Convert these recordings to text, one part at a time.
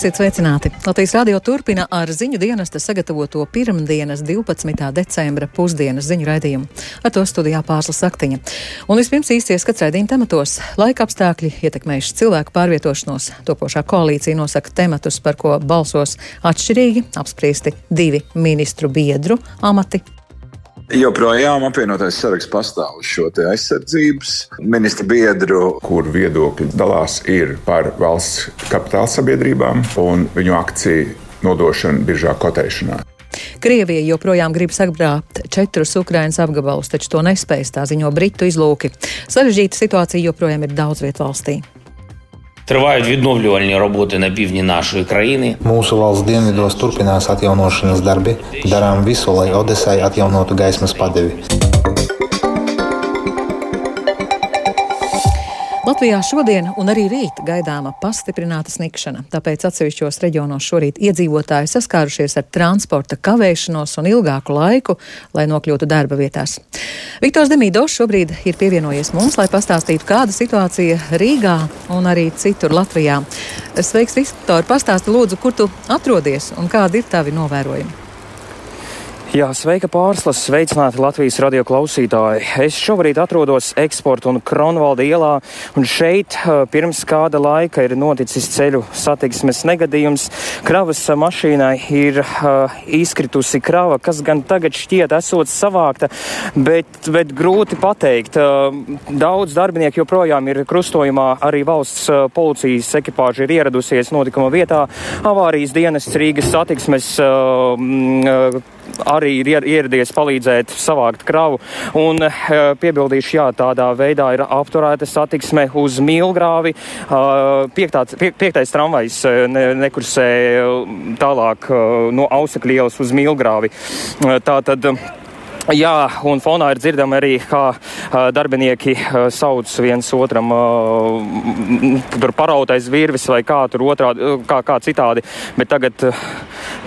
Esiet sveicināti! Latvijas radio turpina ar ziņu dienesta sagatavoto pirmdienas 12. decembra pusdienas ziņu raidījumu. Ar to studijā pārslas saktiņa. Un vispirms īsties, kad raidījuma tematos laika apstākļi ietekmējuši cilvēku pārvietošanos. Topošā koalīcija nosaka tematus, par ko balsos atšķirīgi, apspriesti divi ministru biedru amati Joprojām apvienotais saraksts pastāv uz šo aizsardzības ministra biedru, kur viedokļi dalās ir par valsts kapitāla sabiedrībām un viņu akciju nodošanu biržā kotēšanā. Krievija joprojām grib sagrābt četrus Ukrainas apgabalus, taču to nespējas, tā ziņo Britu izlūki. Sarežģīta situācija joprojām ir daudz vietu valstī. Тривають відновлювальні роботи на півдні нашої країни. Mūsu valsts dienvidos turpinās atjaunošanas darbi. Darām visu, lai Odesai atjaunotu gaismas padevi. Latvijā šodien un arī rīt gaidāma pastiprināta sniegšana, tāpēc atsevišķos reģionos šorīt iedzīvotāji saskārušies ar transporta kavēšanos un ilgāku laiku, lai nokļūtu darba vietās. Viktors Demīdos šobrīd ir pievienojies mums, lai pastāstītu, kāda situācija Rīgā un arī citur Latvijā. Sveiks, Viktor! Pastāsti lūdzu, kur tu atrodies un kādi ir tavi novērojumi? Jā, sveika pārslas, sveicināti Latvijas radio klausītāji. Es šobrīd atrodos eksporta un Kronvalda ielā, un šeit pirms kāda laika ir noticis ceļu satiksmes negadījums. Kravas mašīnai ir uh, izkritusi krava, kas gan tagad šķiet esot savākta, bet, bet grūti pateikt. Uh, daudz darbinieku joprojām ir krustojumā, arī valsts uh, policijas ekipāža ir ieradusies notikuma vietā. Avārijas dienas Rīgas satiksmes uh, arī ir ieradies palīdzēt savākt kravu. Un eh, piebildīšu, jā, tādā veidā ir apturēta satiksme uz Milgrāvi. Eh, piektā, pie, piektais tramvajs eh, ne, nekursē tālāk no Ausakļielas uz Milgrāvi. Tātad, Jā, un fonā ir dzirdami arī, kā uh, darbinieki uh, sauc viens otram uh, tur parautais virvis vai kā tur otrādi, kā, kā citādi. Bet tagad, uh,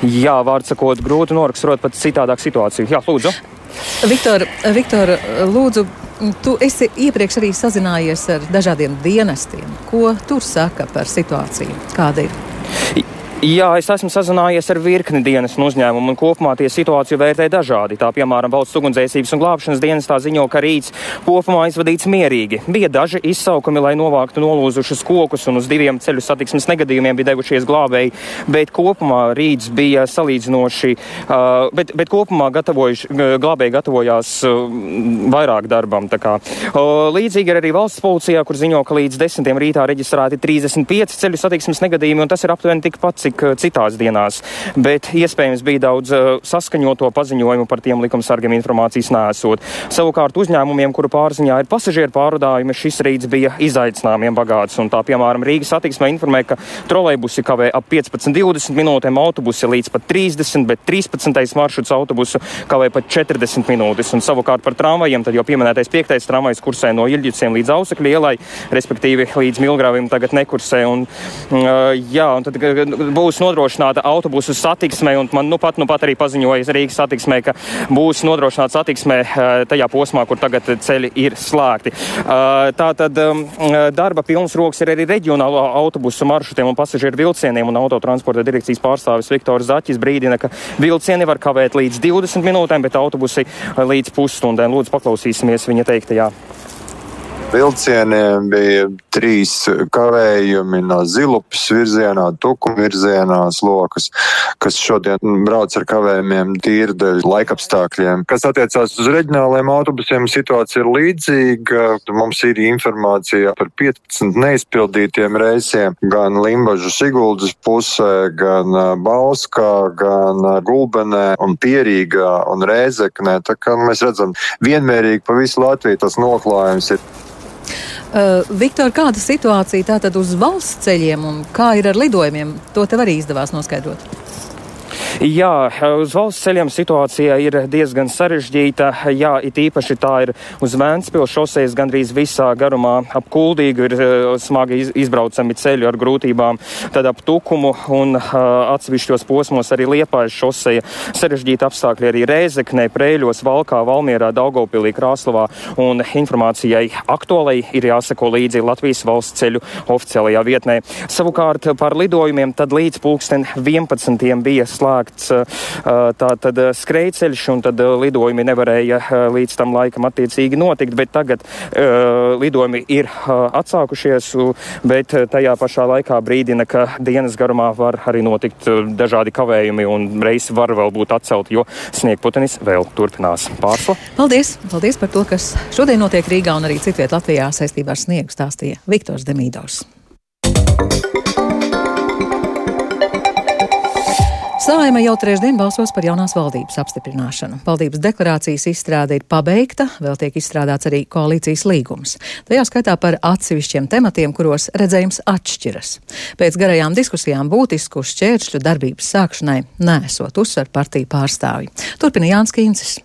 jā, vārds sakot, grūti noraksturot pat citādāk situāciju. Jā, lūdzu. Viktor, Viktor, lūdzu, tu esi iepriekš arī sazinājies ar dažādiem dienestiem. Ko tur saka par situāciju? Kāda ir? Jā, es esmu sazinājies ar virkni dienas un uzņēmumu, un kopumā tie situāciju vērtē dažādi. Tā, piemēram, valsts ugunsdzēsības un glābšanas dienas tā ziņo, ka rīts kopumā izvadīts mierīgi. Bija daži izsaukumi, lai novāktu nolūzušus kokus, un uz diviem ceļu satiksmes negadījumiem bija devušies glābēji, bet kopumā rīts bija salīdzinoši, uh, bet, bet kopumā glābēji gatavojās uh, vairāk darbam. Uh, līdzīgi ir arī valsts policijā, kur ziņo, ka līdz desmitiem rītā reģistrēti 35 ceļu satiksmes negadījumi, un tas ir aptuveni tikpat, cik cik eh, citās dienās, bet iespējams bija daudz uh, saskaņoto paziņojumu par tiem likumsargiem informācijas nesot. Savukārt uzņēmumiem, kuru pārziņā ir pasažieru pārvadājumi, šis rīts bija izaicinājumiem bagāts. Un tā, piemēram, Rīgas attīstībā informē, ka trolejbusi kavē ap 15-20 minūtēm, autobusi līdz pat 30, bet 13. maršruts autobusu kavē pat 40 minūtes. Un savukārt par tramvajiem, tad jau pieminētais piektais tramvajs kursē no Ilģiciem līdz Ausekļu ielai, respektīvi līdz Milgrāvim tagad nekursē. Un, uh, jā, un tad būs nodrošināta autobusu satiksme, un man nu pat, nu pat arī paziņoja Rīgas satiksmē, ka būs nodrošināta satiksme eh, tajā posmā, kur tagad ceļi ir slēgti. Eh, tā tad um, darba pilns rokas ir arī reģionālo autobusu maršrutiem un pasažieru vilcieniem, un autotransporta direkcijas pārstāvis Viktors Zaķis brīdina, ka vilcieni var kavēt līdz 20 minūtēm, bet autobusi līdz pusstundēm. Lūdzu, paklausīsimies viņa teiktajā vilcieniem bija trīs kavējumi no Zilupas virzienā, Tukuma virzienā, lokas, kas šodien brauc ar kavējumiem tīri dēļ laikapstākļiem. Kas attiecās uz reģionāliem autobusiem, situācija ir līdzīga. Mums ir informācija par 15 neizpildītiem reisiem gan Limbažu Siguldas pusē, gan Bauskā, gan Gulbenē un Pierīgā un Rēzeknē. Tā kā mēs redzam, vienmērīgi pa visu Latviju tas noklājums ir. Uh, Viktor, kāda situācija tātad uz valsts ceļiem un kā ir ar lidojumiem? To tev arī izdevās noskaidrot. Jā, uz valsts ceļiem situācija ir diezgan sarežģīta. Jā, it īpaši tā ir uz Vēncpils šosejas gandrīz visā garumā. Ap kuldīgu ir uh, smagi iz, izbraucami ceļi ar grūtībām, tad ap tukumu un uh, atsevišķos posmos arī liepājas šoseja. Sarežģīti apstākļi arī Rēzeknē, Prēļos, Valkā, Valmierā, Daugopilī, Krāslavā un informācijai aktuālai ir jāsako līdzi Latvijas valsts ceļu oficiālajā vietnē. Savukārt par lidojumiem tad līdz pulksten 11. bija slēgts tātad skrejceļš un tad lidojumi nevarēja līdz tam laikam attiecīgi notikt, bet tagad lidojumi ir atsākušies, bet tajā pašā laikā brīdina, ka dienas garumā var arī notikt dažādi kavējumi un reisi var vēl būt atcelti, jo sniegputenis vēl turpinās pārsla. Paldies! Paldies par to, kas šodien notiek Rīgā un arī citviet Latvijā saistībā ar sniegu stāstīja Viktors Demīdovs. Sāima jau trešdien balsos par jaunās valdības apstiprināšanu. Valdības deklarācijas izstrāde ir pabeigta, vēl tiek izstrādāts arī koalīcijas līgums. Tajā skaitā par atsevišķiem tematiem, kuros redzējums atšķiras. Pēc garajām diskusijām būtisku šķēršļu darbības sākšanai nesot uzsver partiju pārstāvji. Turpina Jānis Kīncis.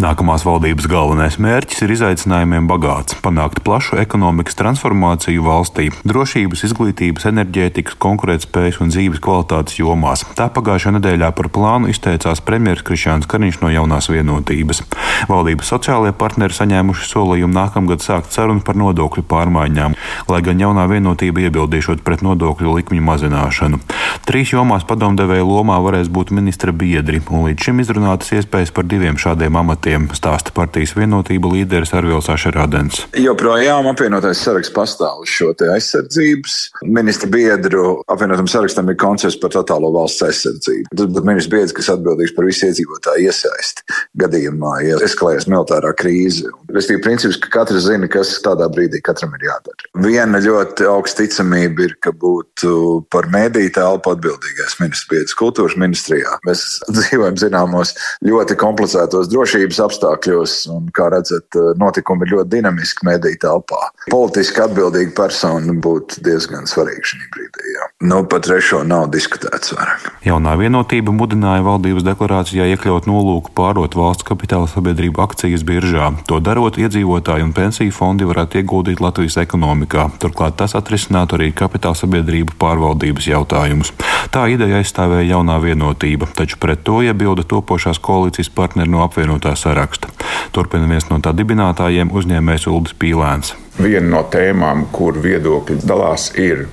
Nākamās valdības galvenais mērķis ir izaicinājumiem bagāts - panākt plašu ekonomikas transformāciju valstī, drošības, izglītības, enerģētikas, konkurētspējas un dzīves kvalitātes jomās. Tā pagājušajā nedēļā par plānu izteicās premjerministrs Krišāns Kariņš no jaunās vienotības. Valdības sociālajie partneri saņēmuši solījumu nākamgad sākt sarunu par nodokļu pārmaiņām, lai gan jaunā vienotība iebildīšot pret nodokļu likmju mazināšanu. Trīs jomās padomdevēja lomā varēs būt ministra biedri, un līdz šim izrunātas iespējas par diviem šādiem amatiem amatiem, stāsta partijas vienotība līderis Arvils Ašerādens. Joprojām apvienotais saraksts pastāv uz šo aizsardzības. Ministra biedru apvienotam sarakstam ir koncepts par totālo valsts aizsardzību. Tas būtu ministrs biedrs, kas atbildīgs par visu iedzīvotāju iesaisti gadījumā, ja eskalējas militārā krīze. Restīvi princips, ka katrs zina, kas tādā brīdī katram ir jādara. Viena ļoti augsta ticamība ir, ka būtu par mēdīju telpu atbildīgais ministrs biedrs kultūras ministrijā. Mēs dzīvojam zināmos ļoti komplicētos drošības drošības apstākļos, un, kā redzat, eh, notikumi ir ļoti dinamiski mediju telpā. Politiski atbildīga persona būtu diezgan svarīga šī brīdī. Jā. Nu, pat trešo nav diskutēts vairāk. Jaunā vienotība mudināja valdības deklarācijā iekļaut nolūku pārdot valsts kapitāla sabiedrību akcijas biržā. To darot, iedzīvotāji un pensiju fondi varētu ieguldīt Latvijas ekonomikā. Turklāt tas atrisinātu arī kapitāla sabiedrību pārvaldības jautājumus. Tā ideja aizstāvēja jaunā vienotība, taču pret to iebilda topošās koalīcijas partneri no apvienotās saraksta. Turpina viens no tā dibinātājiem uzņēmējs Uldis Pīlēns. Viena no tēmām, kur viedokļi dalās, ir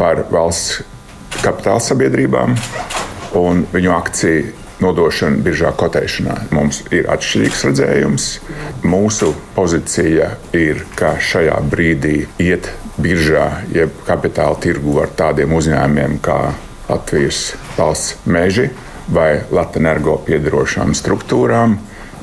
par valsts kapitāla sabiedrībām un viņu akciju nodošanu biržā kotēšanā. Mums ir atšķirīgs redzējums. Mūsu pozīcija ir, ka šajā brīdī iet biržā, jeb kapitāla tirgu ar tādiem uzņēmumiem kā Latvijas valsts meži vai Latvijas energo piedarošām struktūrām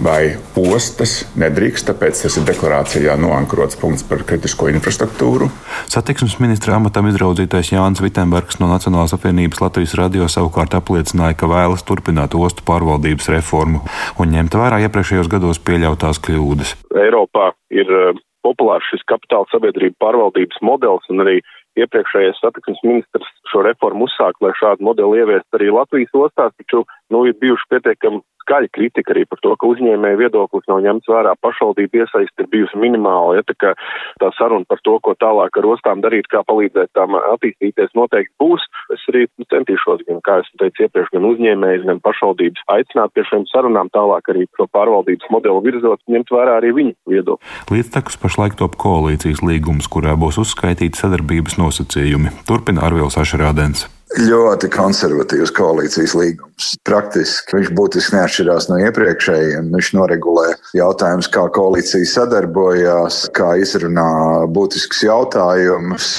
vai ostas nedrīkst, tāpēc tas ir deklarācijā noankrots punkts par kritisko infrastruktūru. Satiksmes ministra amatam izraudzītais Jānis Vitsenbergs no Nacionālās apvienības Latvijas radio savukārt apliecināja, ka vēlas turpināt ostu pārvaldības reformu un ņemt vērā iepriekšējos gados pieļautās kļūdas. Eiropā ir eh, populārs šis kapitāla sabiedrību pārvaldības modelis un arī iepriekšējais satiksmes ministrs šo reformu uzsākt, lai šādu modeli ieviest arī Latvijas ostās, taču nu, ir bijuši pietiekami skaļa kritika arī par to, ka uzņēmēja viedoklis nav ņemts vērā, pašvaldība iesaisti ir bijusi minimāla, ja tā, kā tā saruna par to, ko tālāk ar ostām darīt, kā palīdzēt tām attīstīties, noteikti būs. Es arī centīšos, gan, kā es teicu iepriekš, gan uzņēmējs, gan pašvaldības aicināt pie šiem sarunām tālāk arī šo pārvaldības modeli virzot, ņemt vērā arī viņu viedokli. Līdztekus pašlaik top koalīcijas līgums, kurā būs uzskaitīti sadarbības nosacījumi. Turpina Arvils Ašrādens ļoti konservatīvs koalīcijas līgums. Praktiski viņš būtiski neatšķirās no iepriekšējiem. Viņš noregulē jautājumus, kā koalīcija sadarbojās, kā izrunā būtiskus jautājumus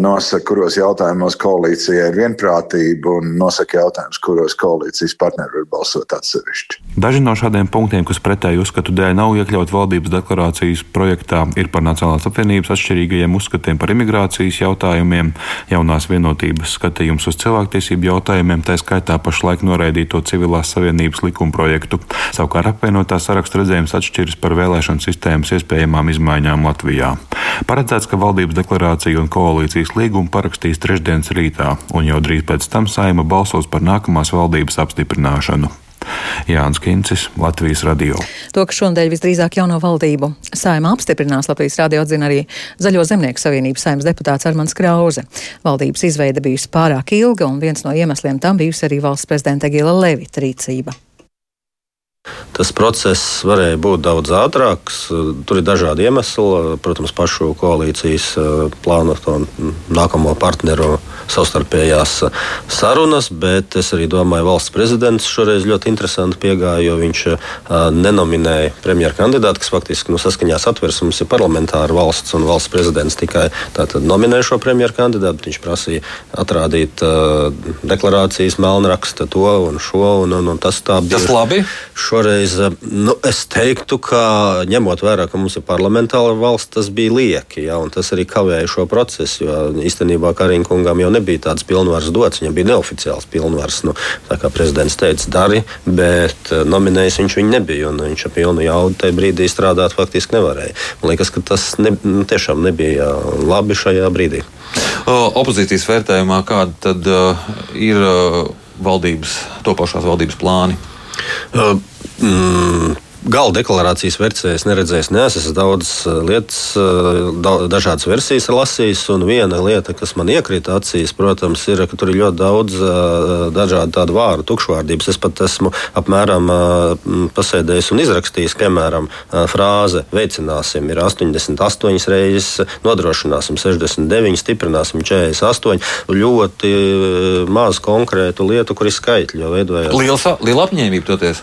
nosaka, kuros jautājumos koalīcija ir vienprātība, un nosaka jautājumus, kuros koalīcijas partneri var balsot atsevišķi. Daži no šādiem punktiem, kas pretēji uzskatu dēļ nav iekļauts valdības deklarācijas projektā, ir par Nacionālās apvienības atšķirīgajiem uzskatiem par imigrācijas jautājumiem, jaunās vienotības skatījums uz cilvēktiesību jautājumiem, tā skaitā pašlaik noraidīto civilās savienības likuma projektu. Savukārt apvienotā saraksta redzējums atšķiras par vēlēšanu sistēmas iespējamām izmaiņām Latvijā. Paredzēts, ka valdības deklarācija un koalīcijas koalīcijas līgumu parakstīs trešdienas rītā, un jau drīz pēc tam saima balsos par nākamās valdības apstiprināšanu. Jānis Kincis, Latvijas radio. To, ka šonadēļ visdrīzāk jauno valdību saima apstiprinās, Latvijas radio atzina arī Zaļo zemnieku savienības saimas deputāts Armans Krauze. Valdības izveida bijusi pārāk ilga, un viens no iemesliem tam bijusi arī valsts prezidenta Gila Levita rīcība. Tas process varēja būt daudz ātrāks. Tur ir dažādi iemesli. Protams, pašu koalīcijas eh, plānoto nākamo partneru savstarpējās eh, sarunas, bet es arī domāju, valsts prezidents šoreiz ļoti interesanti piegāja, jo viņš eh, nenominēja premjeru kandidātu, kas faktiski nu, saskaņā satversmes ir parlamentāra valsts un valsts prezidents tikai nominē šo premjeru kandidātu. Viņš prasīja atrādīt deklarācijas, melnraksta to un šo, un, un, un tas tā bija. Tas labi? Šo šoreiz, eh, nu, es teiktu, ka ņemot vērā, ka mums ir parlamentāra valsts, tas bija lieki. Ja, tas arī kavēja šo procesu. Jo īstenībā Kariņkungam jau nebija tāds pilnvars dots, viņam bija neoficiāls pilnvars. Nu, tā kā prezidents teica, dari, bet eh, nominējis viņš viņu nebija. Viņš ar pilnu jaudu tajā brīdī strādāt faktiski nevarēja. Man liekas, ka tas ne, nu, tiešām nebija labi šajā brīdī. Opozīcijas vērtējumā kāda tad uh, ir uh, valdības, topošās valdības plāni? Uh, mm, Gala deklarācijas versijā es neredzēju, neesmu es daudz uh, lietas, uh, dažādas versijas lasījis. Un viena lieta, kas man iekrita acīs, protams, ir, ka tur ir ļoti daudz uh, dažādu tādu vārdu, tukšvārdības. Es pat esmu apmēram pasēdējis un izrakstījis, piemēram, frāze veicināsim ir 88 reizes, nodrošināsim 69, stiprināsim 48. Ļoti maz konkrētu lietu, kur ir skaitļi. Liela apņēmība toties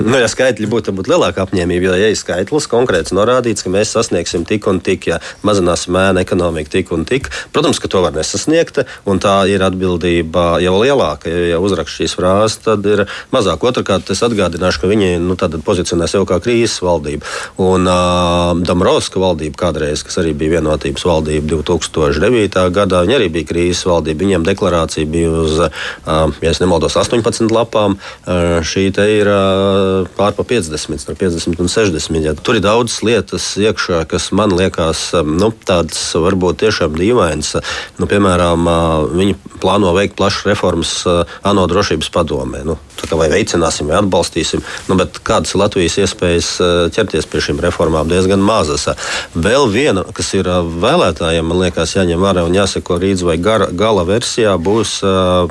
nu, ja skaitļi būtu būt lielāka apņēmība, ja ir skaitlis konkrēts norādīts, ka mēs sasniegsim tik un tik, ja mazināsim mēnu ekonomiku tik un tik, protams, ka to var nesasniegt, un tā ir atbildība jau lielāka. Ja, ja uzrakst šīs frāzes, tad ir mazāk. Otrakārt, es atgādināšu, ka viņi nu, pozicionē sev kā krīzes valdību. Un uh, Damrovska valdība kādreiz, kas arī bija vienotības valdība 2009. gadā, viņi arī bija krīzes valdība. Viņiem deklarācija bija uz, uh, ja nemaldos, 18 lapām. Uh, šī te ir uh, pārpa 50, starp 50 un 60. Ja. Tur ir daudzas lietas iekšā, kas man liekas um, nu, tādas varbūt tiešām dīvainas. Nu, piemēram, uh, viņi plāno veikt plašas reformas uh, ANO drošības padomē. Nu, vai veicināsim, vai atbalstīsim. Nu, kādas ir Latvijas iespējas uh, ķerties pie šīm reformām? Diezgan mazas. Vēl viena, kas ir vēlētājiem, man liekas, jāņem vērā un jāseko rīdz, vai gara, gala versijā būs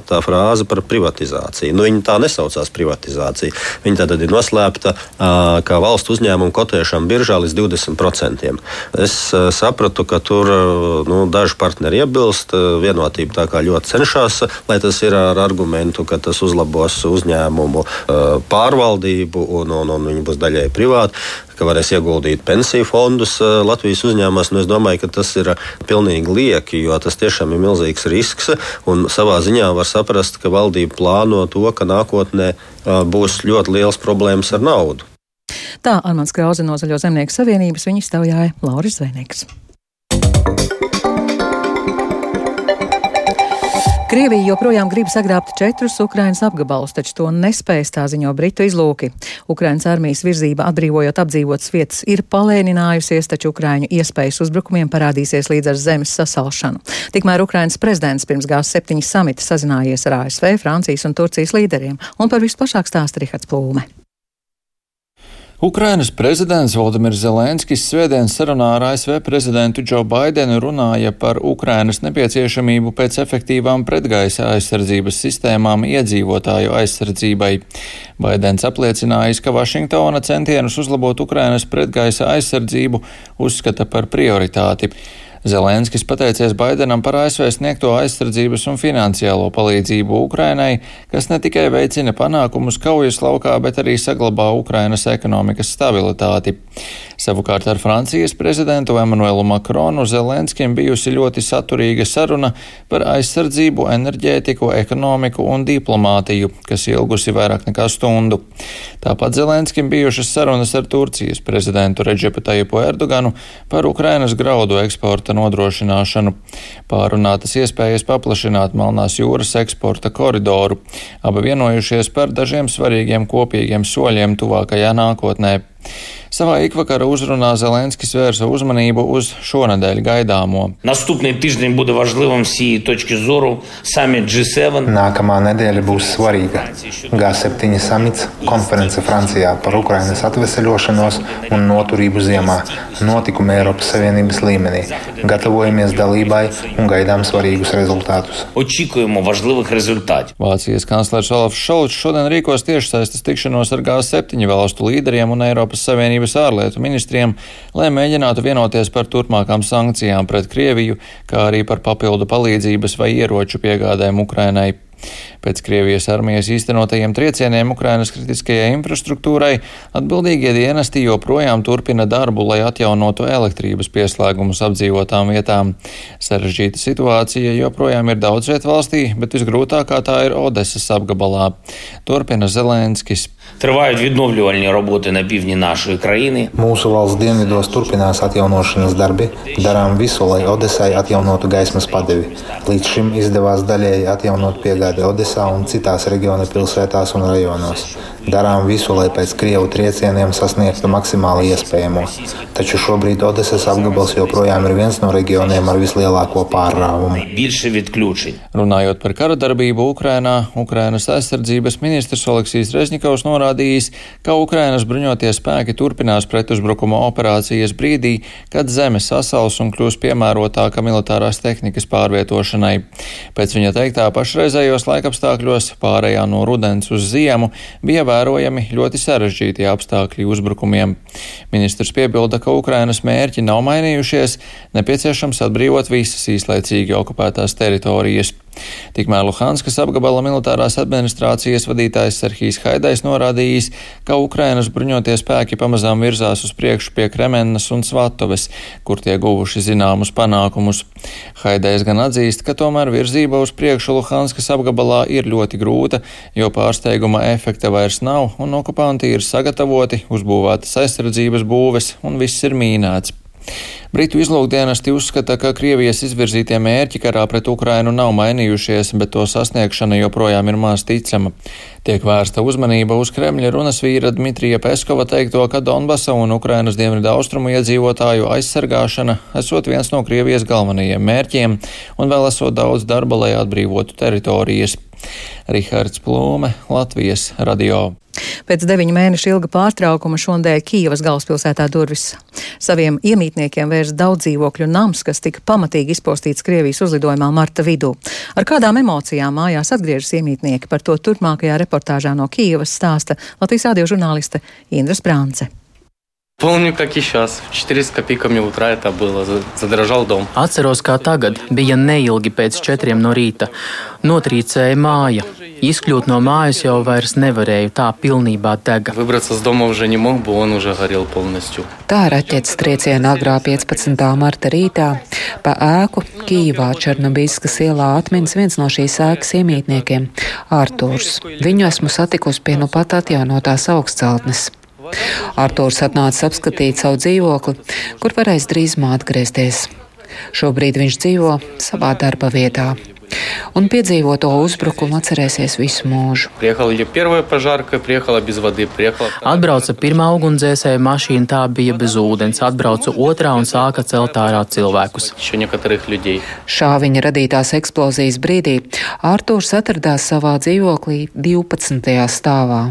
tā frāze par privatizāciju. Nu, viņi tā nesaucās privatizācija. Viņi tātad ir ir noslēpta kā valsts uzņēmuma kotēšana biržā līdz 20%. Es sapratu, ka tur nu, daži partneri iebilst, vienotība tā kā ļoti cenšas, lai tas ir ar argumentu, ka tas uzlabos uzņēmumu pārvaldību un, un, un viņi būs daļai privāti ka varēs ieguldīt pensiju fondus Latvijas uzņēmumos. Es domāju, ka tas ir pilnīgi lieki, jo tas tiešām ir milzīgs risks. Un savā ziņā var saprast, ka valdība plāno to, ka nākotnē būs ļoti liels problēmas ar naudu. Tā Armāns Krause no Zaļo zemnieku savienības viņa stāvjāja Lauris Zvēnieks. Krievija joprojām grib sagrābt četrus Ukrainas apgabalus, taču to nespējas tā ziņo Britu izlūki. Ukrainas armijas virzība atbrīvojot apdzīvotas vietas ir palēninājusies, taču Ukraiņu iespējas uzbrukumiem parādīsies līdz ar zemes sasalšanu. Tikmēr Ukrainas prezidents pirms G7 samita sazinājies ar ASV, Francijas un Turcijas līderiem, un par visu plašāk stāsta Rihards Plūme. Ukrainas prezidents Valdemirs Zelenskis svētdien sarunā ar ASV prezidentu Džo Baidenu runāja par Ukrainas nepieciešamību pēc efektīvām pretgaisa aizsardzības sistēmām iedzīvotāju aizsardzībai. Baidens apliecinājis, ka Vašingtona centienus uzlabot Ukrainas pretgaisa aizsardzību uzskata par prioritāti. Zelenskis pateicies Baidenam par ASV sniegto aizsardzības un finansiālo palīdzību Ukrainai, kas ne tikai veicina panākumus kaujas laukā, bet arī saglabā Ukrainas ekonomikas stabilitāti. Savukārt ar Francijas prezidentu Emanuelu Makronu Zelenskim bijusi ļoti saturīga saruna par aizsardzību, enerģētiku, ekonomiku un diplomātiju, kas ilgusi vairāk nekā stundu. Tāpat Zelenskim bijušas sarunas ar Turcijas prezidentu Reģepu Tajipu Erdoganu par Ukrainas graudu eksporta eksporta nodrošināšanu, pārunātas iespējas paplašināt Melnās jūras eksporta koridoru, abi vienojušies par dažiem svarīgiem kopīgiem soļiem tuvākajā nākotnē. Savā ikvakara uzrunā Zelenskis vērsa uzmanību uz šonadēļ gaidāmo. Nākamā nedēļa būs svarīga. G7 samits, konference Francijā par Ukrainas atveseļošanos un noturību ziemā, notikumi Eiropas Savienības līmenī. Gatavojamies dalībai un gaidām svarīgus rezultātus. Vācijas kanclers Olofs Šalts šodien rīkos tiešsaistes tikšanos ar G7 valstu līderiem un Eiropas. Savienības ārlietu ministriem, lai mēģinātu vienoties par turpmākām sankcijām pret Krieviju, kā arī par papildu palīdzības vai ieroču piegādēm Ukrainai. Pēc Krievijas armijas īstenotajiem triecieniem Ukrainas kritiskajai infrastruktūrai atbildīgie dienesti joprojām turpina darbu, lai atjaunotu elektrības pieslēgumus apdzīvotām vietām. Sarežģīta situācija joprojām ir daudz viet valstī, bet visgrūtākā tā ir Odesas apgabalā. Turpina Zelenskis. Тривають відновлювальні роботи на півдні нашої країни. Mūsu valsts dienvidos turpinās atjaunošanas darbi. Darām visu, lai Odesai atjaunotu gaismas padevi. Līdz šim izdevās daļēji atjaunot piegādi Odesā un citās reģiona pilsētās un rajonos. Darām visu, lai pēc krievu triecieniem sasniegtu maksimāli iespējamo, taču šobrīd Odeses apgabals joprojām ir viens no reģioniem ar vislielāko pārrāvumu. Runājot par kara darbību Ukrainā, Ukrainas aizsardzības ministrs Oleksijas Rezņikovs norādījis, ka Ukrainas bruņotie spēki turpinās pretuzbrukuma operācijas brīdī, kad zeme sasals un kļūs piemērotāka militārās tehnikas pārvietošanai. Pēc viņa teiktā pašreizējos laikapstākļos pārējā no rudens uz ziemu bija vērts vērojami ļoti sarežģīti apstākļi uzbrukumiem. Ministrs piebilda, ka Ukrainas mērķi nav mainījušies, nepieciešams atbrīvot visas īslaicīgi okupētās teritorijas. Tikmēr Luhanskas apgabala militārās administrācijas vadītājs Serhijas Haidais norādījis, ka Ukrainas bruņotie spēki pamazām virzās uz priekšu pie Kremenas un Svatoves, kur tie guvuši zināmus panākumus. Haidais gan atzīst, ka tomēr virzība uz priekšu Luhanskas apgabalā ir ļoti grūta, jo pārsteiguma efekta vairs nav un okupanti ir sagatavoti, uzbūvētas aizsardzības būves un viss ir mīnēts. Britu izlūkdienesti uzskata, ka Krievijas izvirzītie mērķi karā pret Ukrainu nav mainījušies, bet to sasniegšana joprojām ir maz ticama. Tiek vērsta uzmanība uz Kremļa runas vīra Dmitrija Peskova teikto, ka Donbasa un Ukrainas dienvidu austrumu iedzīvotāju aizsargāšana esot viens no Krievijas galvenajiem mērķiem un vēl esot daudz darba, lai atbrīvotu teritorijas. Rihards Plūme, Latvijas radio. Pēc deviņu mēnešu ilga pārtraukuma šodien Kijavas galvaspilsētā durvis saviem iemītniekiem vērs daudz dzīvokļu nams, kas tika pamatīgi izpostīts Krievijas uzlidojumā marta vidū. Ar kādām emocijām mājās atgriežas iemītnieki par to turpmākajā reportāžā no Kijavas stāsta Latvijas radio žurnāliste Indra Sprānce. Помню, как и сейчас. В 4 с копейками утра это было. Задрожал дом. Atceros, kā tagad. Bija neilgi pēc četriem no rīta. Notrīcēja māja. Izkļūt no mājas jau vairs nevarēju, tā pilnībā dega. Выбраться с дома уже не мог, бы он уже горел полностью. Tā raķetes trieciena agrā 15. marta rītā pa ēku Kīvā Černobīskas ielā atminas viens no šīs ēkas iemītniekiem - Ārtūrs. Viņu esmu satikusi pie nu pat atjaunotās augstceltnes. Artūrs atnāca apskatīt savu dzīvokli, kur varēs drīzumā atgriezties. Šobrīd viņš dzīvo savā darba vietā. Un piedzīvo to uzbrukumu atcerēsies visu mūžu. Atbrauca pirmā ugunsdzēsēja mašīna, tā bija bez ūdens, atbrauca otrā un sāka celt ārā cilvēkus. Šā viņa radītās eksplozijas brīdī Artūrs atradās savā dzīvoklī 12. stāvā.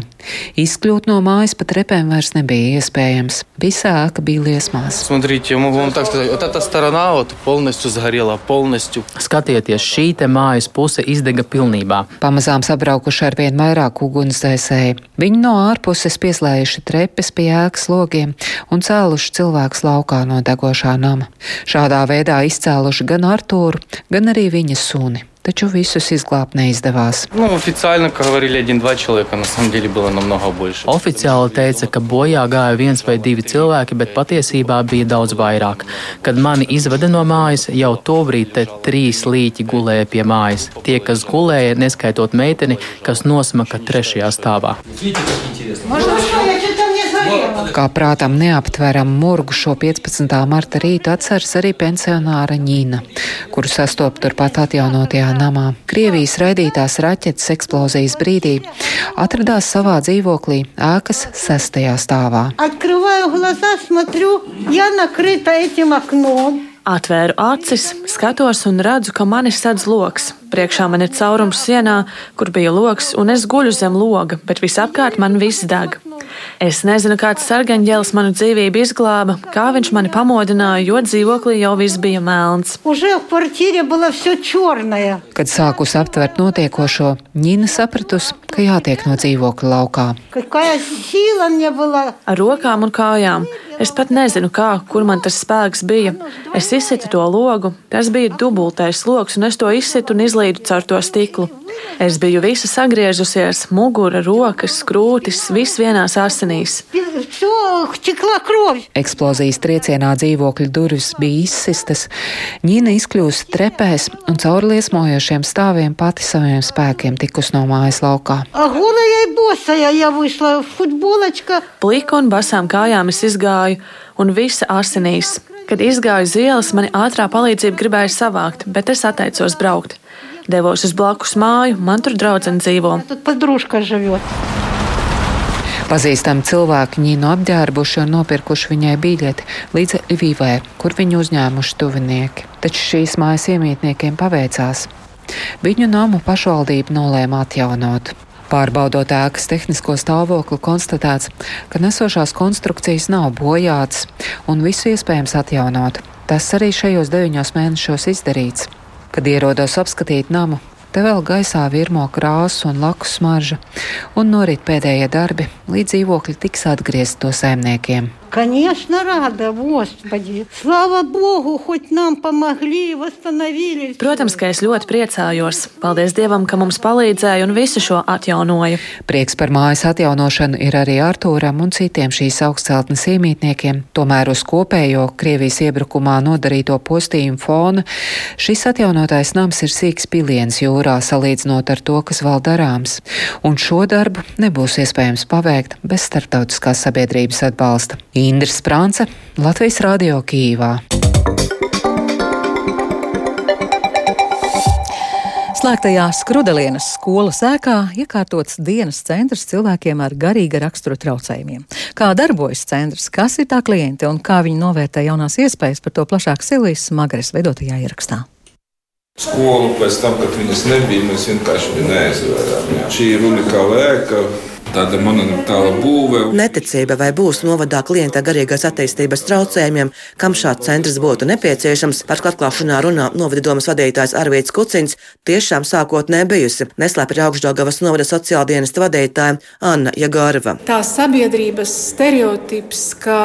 Izkļūt no mājas pa trepēm vairs nebija iespējams. Visa ēka bija liesmās. Смотрите, я могу вам так сказать, вот эта сторона вот полностью сгорела, полностью. Skatieties, šī te mājas puse izdega pilnībā. Pamazām sabraukuši ar vien vairāk ugunsdzēsēji. Viņi no ārpuses pieslēguši trepes pie ēkas logiem un cēluši cilvēkus laukā no degošā nama. Šādā veidā izcēluši gan Artūru, gan arī viņa suni. Taču visus izglābt neizdevās. Ну, официально, как говорили, один-два человека, на самом деле было намного больше. Oficiāli teica, ka bojā gāja viens vai divi cilvēki, bet patiesībā bija daudz vairāk. Kad mani izveda no mājas, jau tobrīd te trīs līķi gulēja pie mājas. Tie, kas gulēja, neskaitot meiteni, kas nosmaka trešajā stāvā. Kā prātam neaptveram murgu šo 15. marta rītu atceras arī pensionāra Ņīna, kuru sastop turpat atjaunotajā namā. Krievijas raidītās raķetes eksplozijas brīdī atradās savā dzīvoklī ēkas sestajā stāvā. Atkrivāju glazā, smatru, ja nakrita etim aknom. Atvēru acis, skatos un redzu, ka mani sedz lokus. Priekšā man ir caurums sienā, kur bija lokus, un es guļu zem loga, bet visapkārt man viss deg. Es nezinu, kāds sargaņģēlis manu dzīvību izglāba, kā viņš mani pamodināja, jo dzīvoklī jau viss bija melns. Kad sākus aptvert notiekošo, Ņina sapratusi, ka jātiek no dzīvokļa laukā. Ar rokām un kājām. Es pat nezinu, kā, kur man tas spēks bija. Es izsitu to logu, tas bija dubultais lokus, un es to izsitu un izlīdu caur to stiklu. Es biju visa sagriezusies, mugura, rokas, krūtis, viss vienās asinīs. Eksplozijas triecienā dzīvokļa durvis bija izsistas. Ņina izkļūst trepēs un caur liesmojošiem stāviem pati saviem spēkiem tikus no mājas laukā. Plika un basām kājām es izgāju, un visa asinīs. Kad izgāju uz ielas, mani ātrā palīdzība gribēja savākt, bet es atteicos braukt. Devos uz blakus māju, man tur draudzene dzīvo. Pazīstami cilvēki Ņīnu apģērbuši un nopirkuši viņai biļeti līdz Ļuvijai, kur viņu uzņēmuši tuvinieki. Taču šīs mājas iemītniekiem paveicās. Viņu namu pašvaldība nolēma atjaunot. Pārbaudot ēkas tehnisko stāvokli, konstatēts, ka nesošās konstrukcijas nav bojātas un visu iespējams atjaunot. Tas arī šajos deviņos mēnešos izdarīts. Kad ierodos apskatīt namu, te vēl gaisā virmo krāsu un laku smarža, un norit pēdējie darbi, līdz dzīvokļi tiks atgriezti to saimniekiem. Конечно, рада, Господи. Слава Богу, хоть нам помогли, восстановились. Protams, ka es ļoti priecājos. Paldies Dievam, ka mums palīdzēja un visu šo atjaunoja. Prieks par mājas atjaunošanu ir arī Artūram un citiem šīs augstceltnes iemītniekiem. Tomēr uz kopējo Krievijas iebrukumā nodarīto postījumu fona šis atjaunotais nams ir sīks piliens jūrā salīdzinot ar to, kas vēl darāms. Un šo darbu nebūs iespējams paveikt bez starptautiskās sabiedrības atbalsta. Indra Sprānce, Latvijas Rādio Kīvā. Slēgtajā Skrudelienas skolas ēkā iekārtots dienas centrs cilvēkiem ar garīga rakstura traucējumiem. Kā darbojas centrs, kas ir tā klienti un kā viņi novērtē jaunās iespējas, par to plašāk Silvijas Magares veidotajā ierakstā. Skolu pēc tam, kad viņas nebija, mēs vienkārši neaizvērām. Šī ir unikāla ēka, tāda monumentāla būve. Neticība, vai būs novadā klienta garīgās attīstības traucējumiem, kam šāds centrs būtu nepieciešams, par ko atklāšanā runā novada domas vadītājs Arvīts Kucins, tiešām sākotnē bijusi. Neslēpj augšdaļgavas novada sociāldienesta vadītāja Anna Jagārva. Tā sabiedrības stereotips, ka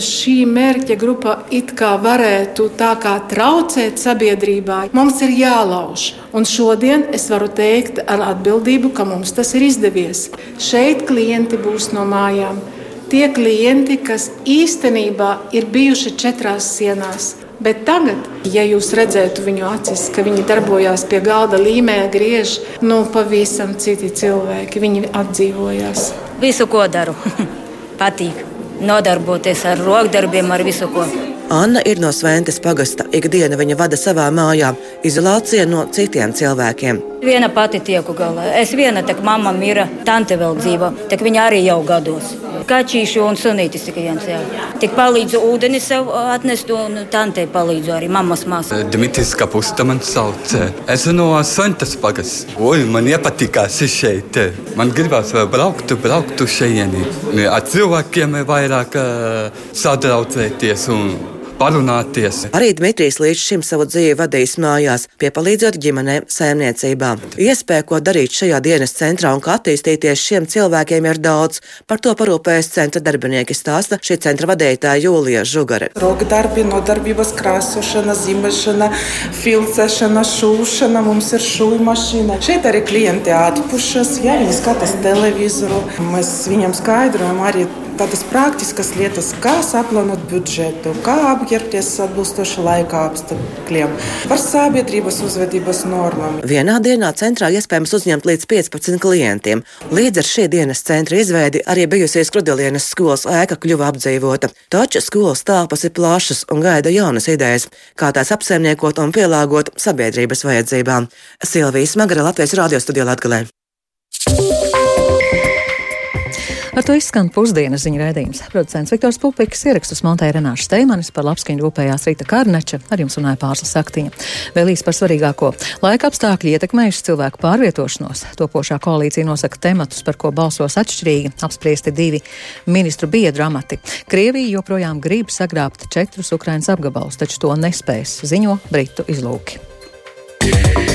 šī mērķa grupa it kā varētu tā kā traucēt sabiedrībai, mums ir jālauž. Un šodien es varu teikt ar atbildību, ka mums tas ir izdevies. Šeit klienti būs no mājām. Tie klienti, kas īstenībā ir bijuši četrās sienās. Bet tagad, ja jūs redzētu viņu acis, ka viņi darbojās pie galda līmē, griež, nu, pavisam citi cilvēki. Viņi atdzīvojās. Visu, ko daru, patīk. Nodarboties ar rokdarbiem, ar visu, ko. Anna ir no Svētas pagasta. Ikdienu viņa vada savā mājā, izolācija no citiem cilvēkiem. Viena pati tieku galā. Es viena, tā mamma mira, tante vēl dzīvo, tā viņa arī jau gados. Kačīšu un sunītis tikai viens. Jā. Tik palīdzu ūdeni sev atnest un tantei palīdzu arī mammas māsai. Dmitris Kapusta man sauc. Es no Svētas pagas. Oi, man iepatikās šeit. Man gribās vēl braukt, braukt šejieni. Ar cilvēkiem vairāk sadraudzēties un parunāties. Arī Dmitrijs līdz šim savu dzīvi vadījis mājās, piepalīdzot ģimenēm saimniecībā. Iespēja, ko darīt šajā dienas centrā un kā attīstīties šiem cilvēkiem, ir daudz. Par to parūpējas centra darbinieki stāsta šī centra vadītāja Jūlija Žugare. Rokdarbi, nodarbības krāsošana, zīmēšana, filcēšana, šūšana, mums ir šūnu mašīna. Šeit arī klienti atpušas, ja viņi skatās televizoru. Mēs viņam skaidrojam arī tādas praktiskas lietas, kā saplānot budžetu, kā apģērbties atbilstoši laika apstākļiem, par sabiedrības uzvedības normām. Vienā dienā centrā iespējams uzņemt līdz 15 klientiem. Līdz ar šī dienas centra izveidi arī bijusies Krudelienas skolas ēka kļuva apdzīvota. Taču skolas telpas ir plašas un gaida jaunas idejas, kā tās apsaimniekot un pielāgot sabiedrības vajadzībām. Silvijas Magara Latvijas radio studijā Latgalē. Ar to izskan pusdienas ziņu raidījums. Producents Viktors Pupiks ierakstus montēja Renāša Steimanis par labskaņu rūpējās Rīta Karneča, ar jums runāja pārslas saktiņa. Vēl īsi par svarīgāko. Laika apstākļi ietekmējuši cilvēku pārvietošanos. Topošā koalīcija nosaka tematus, par ko balsos atšķirīgi. Apspriesti divi ministru biedru amati. Krievija joprojām grib sagrābt četrus Ukrainas apgabalus, taču to nespēs, ziņo Britu izlūki. Yeah.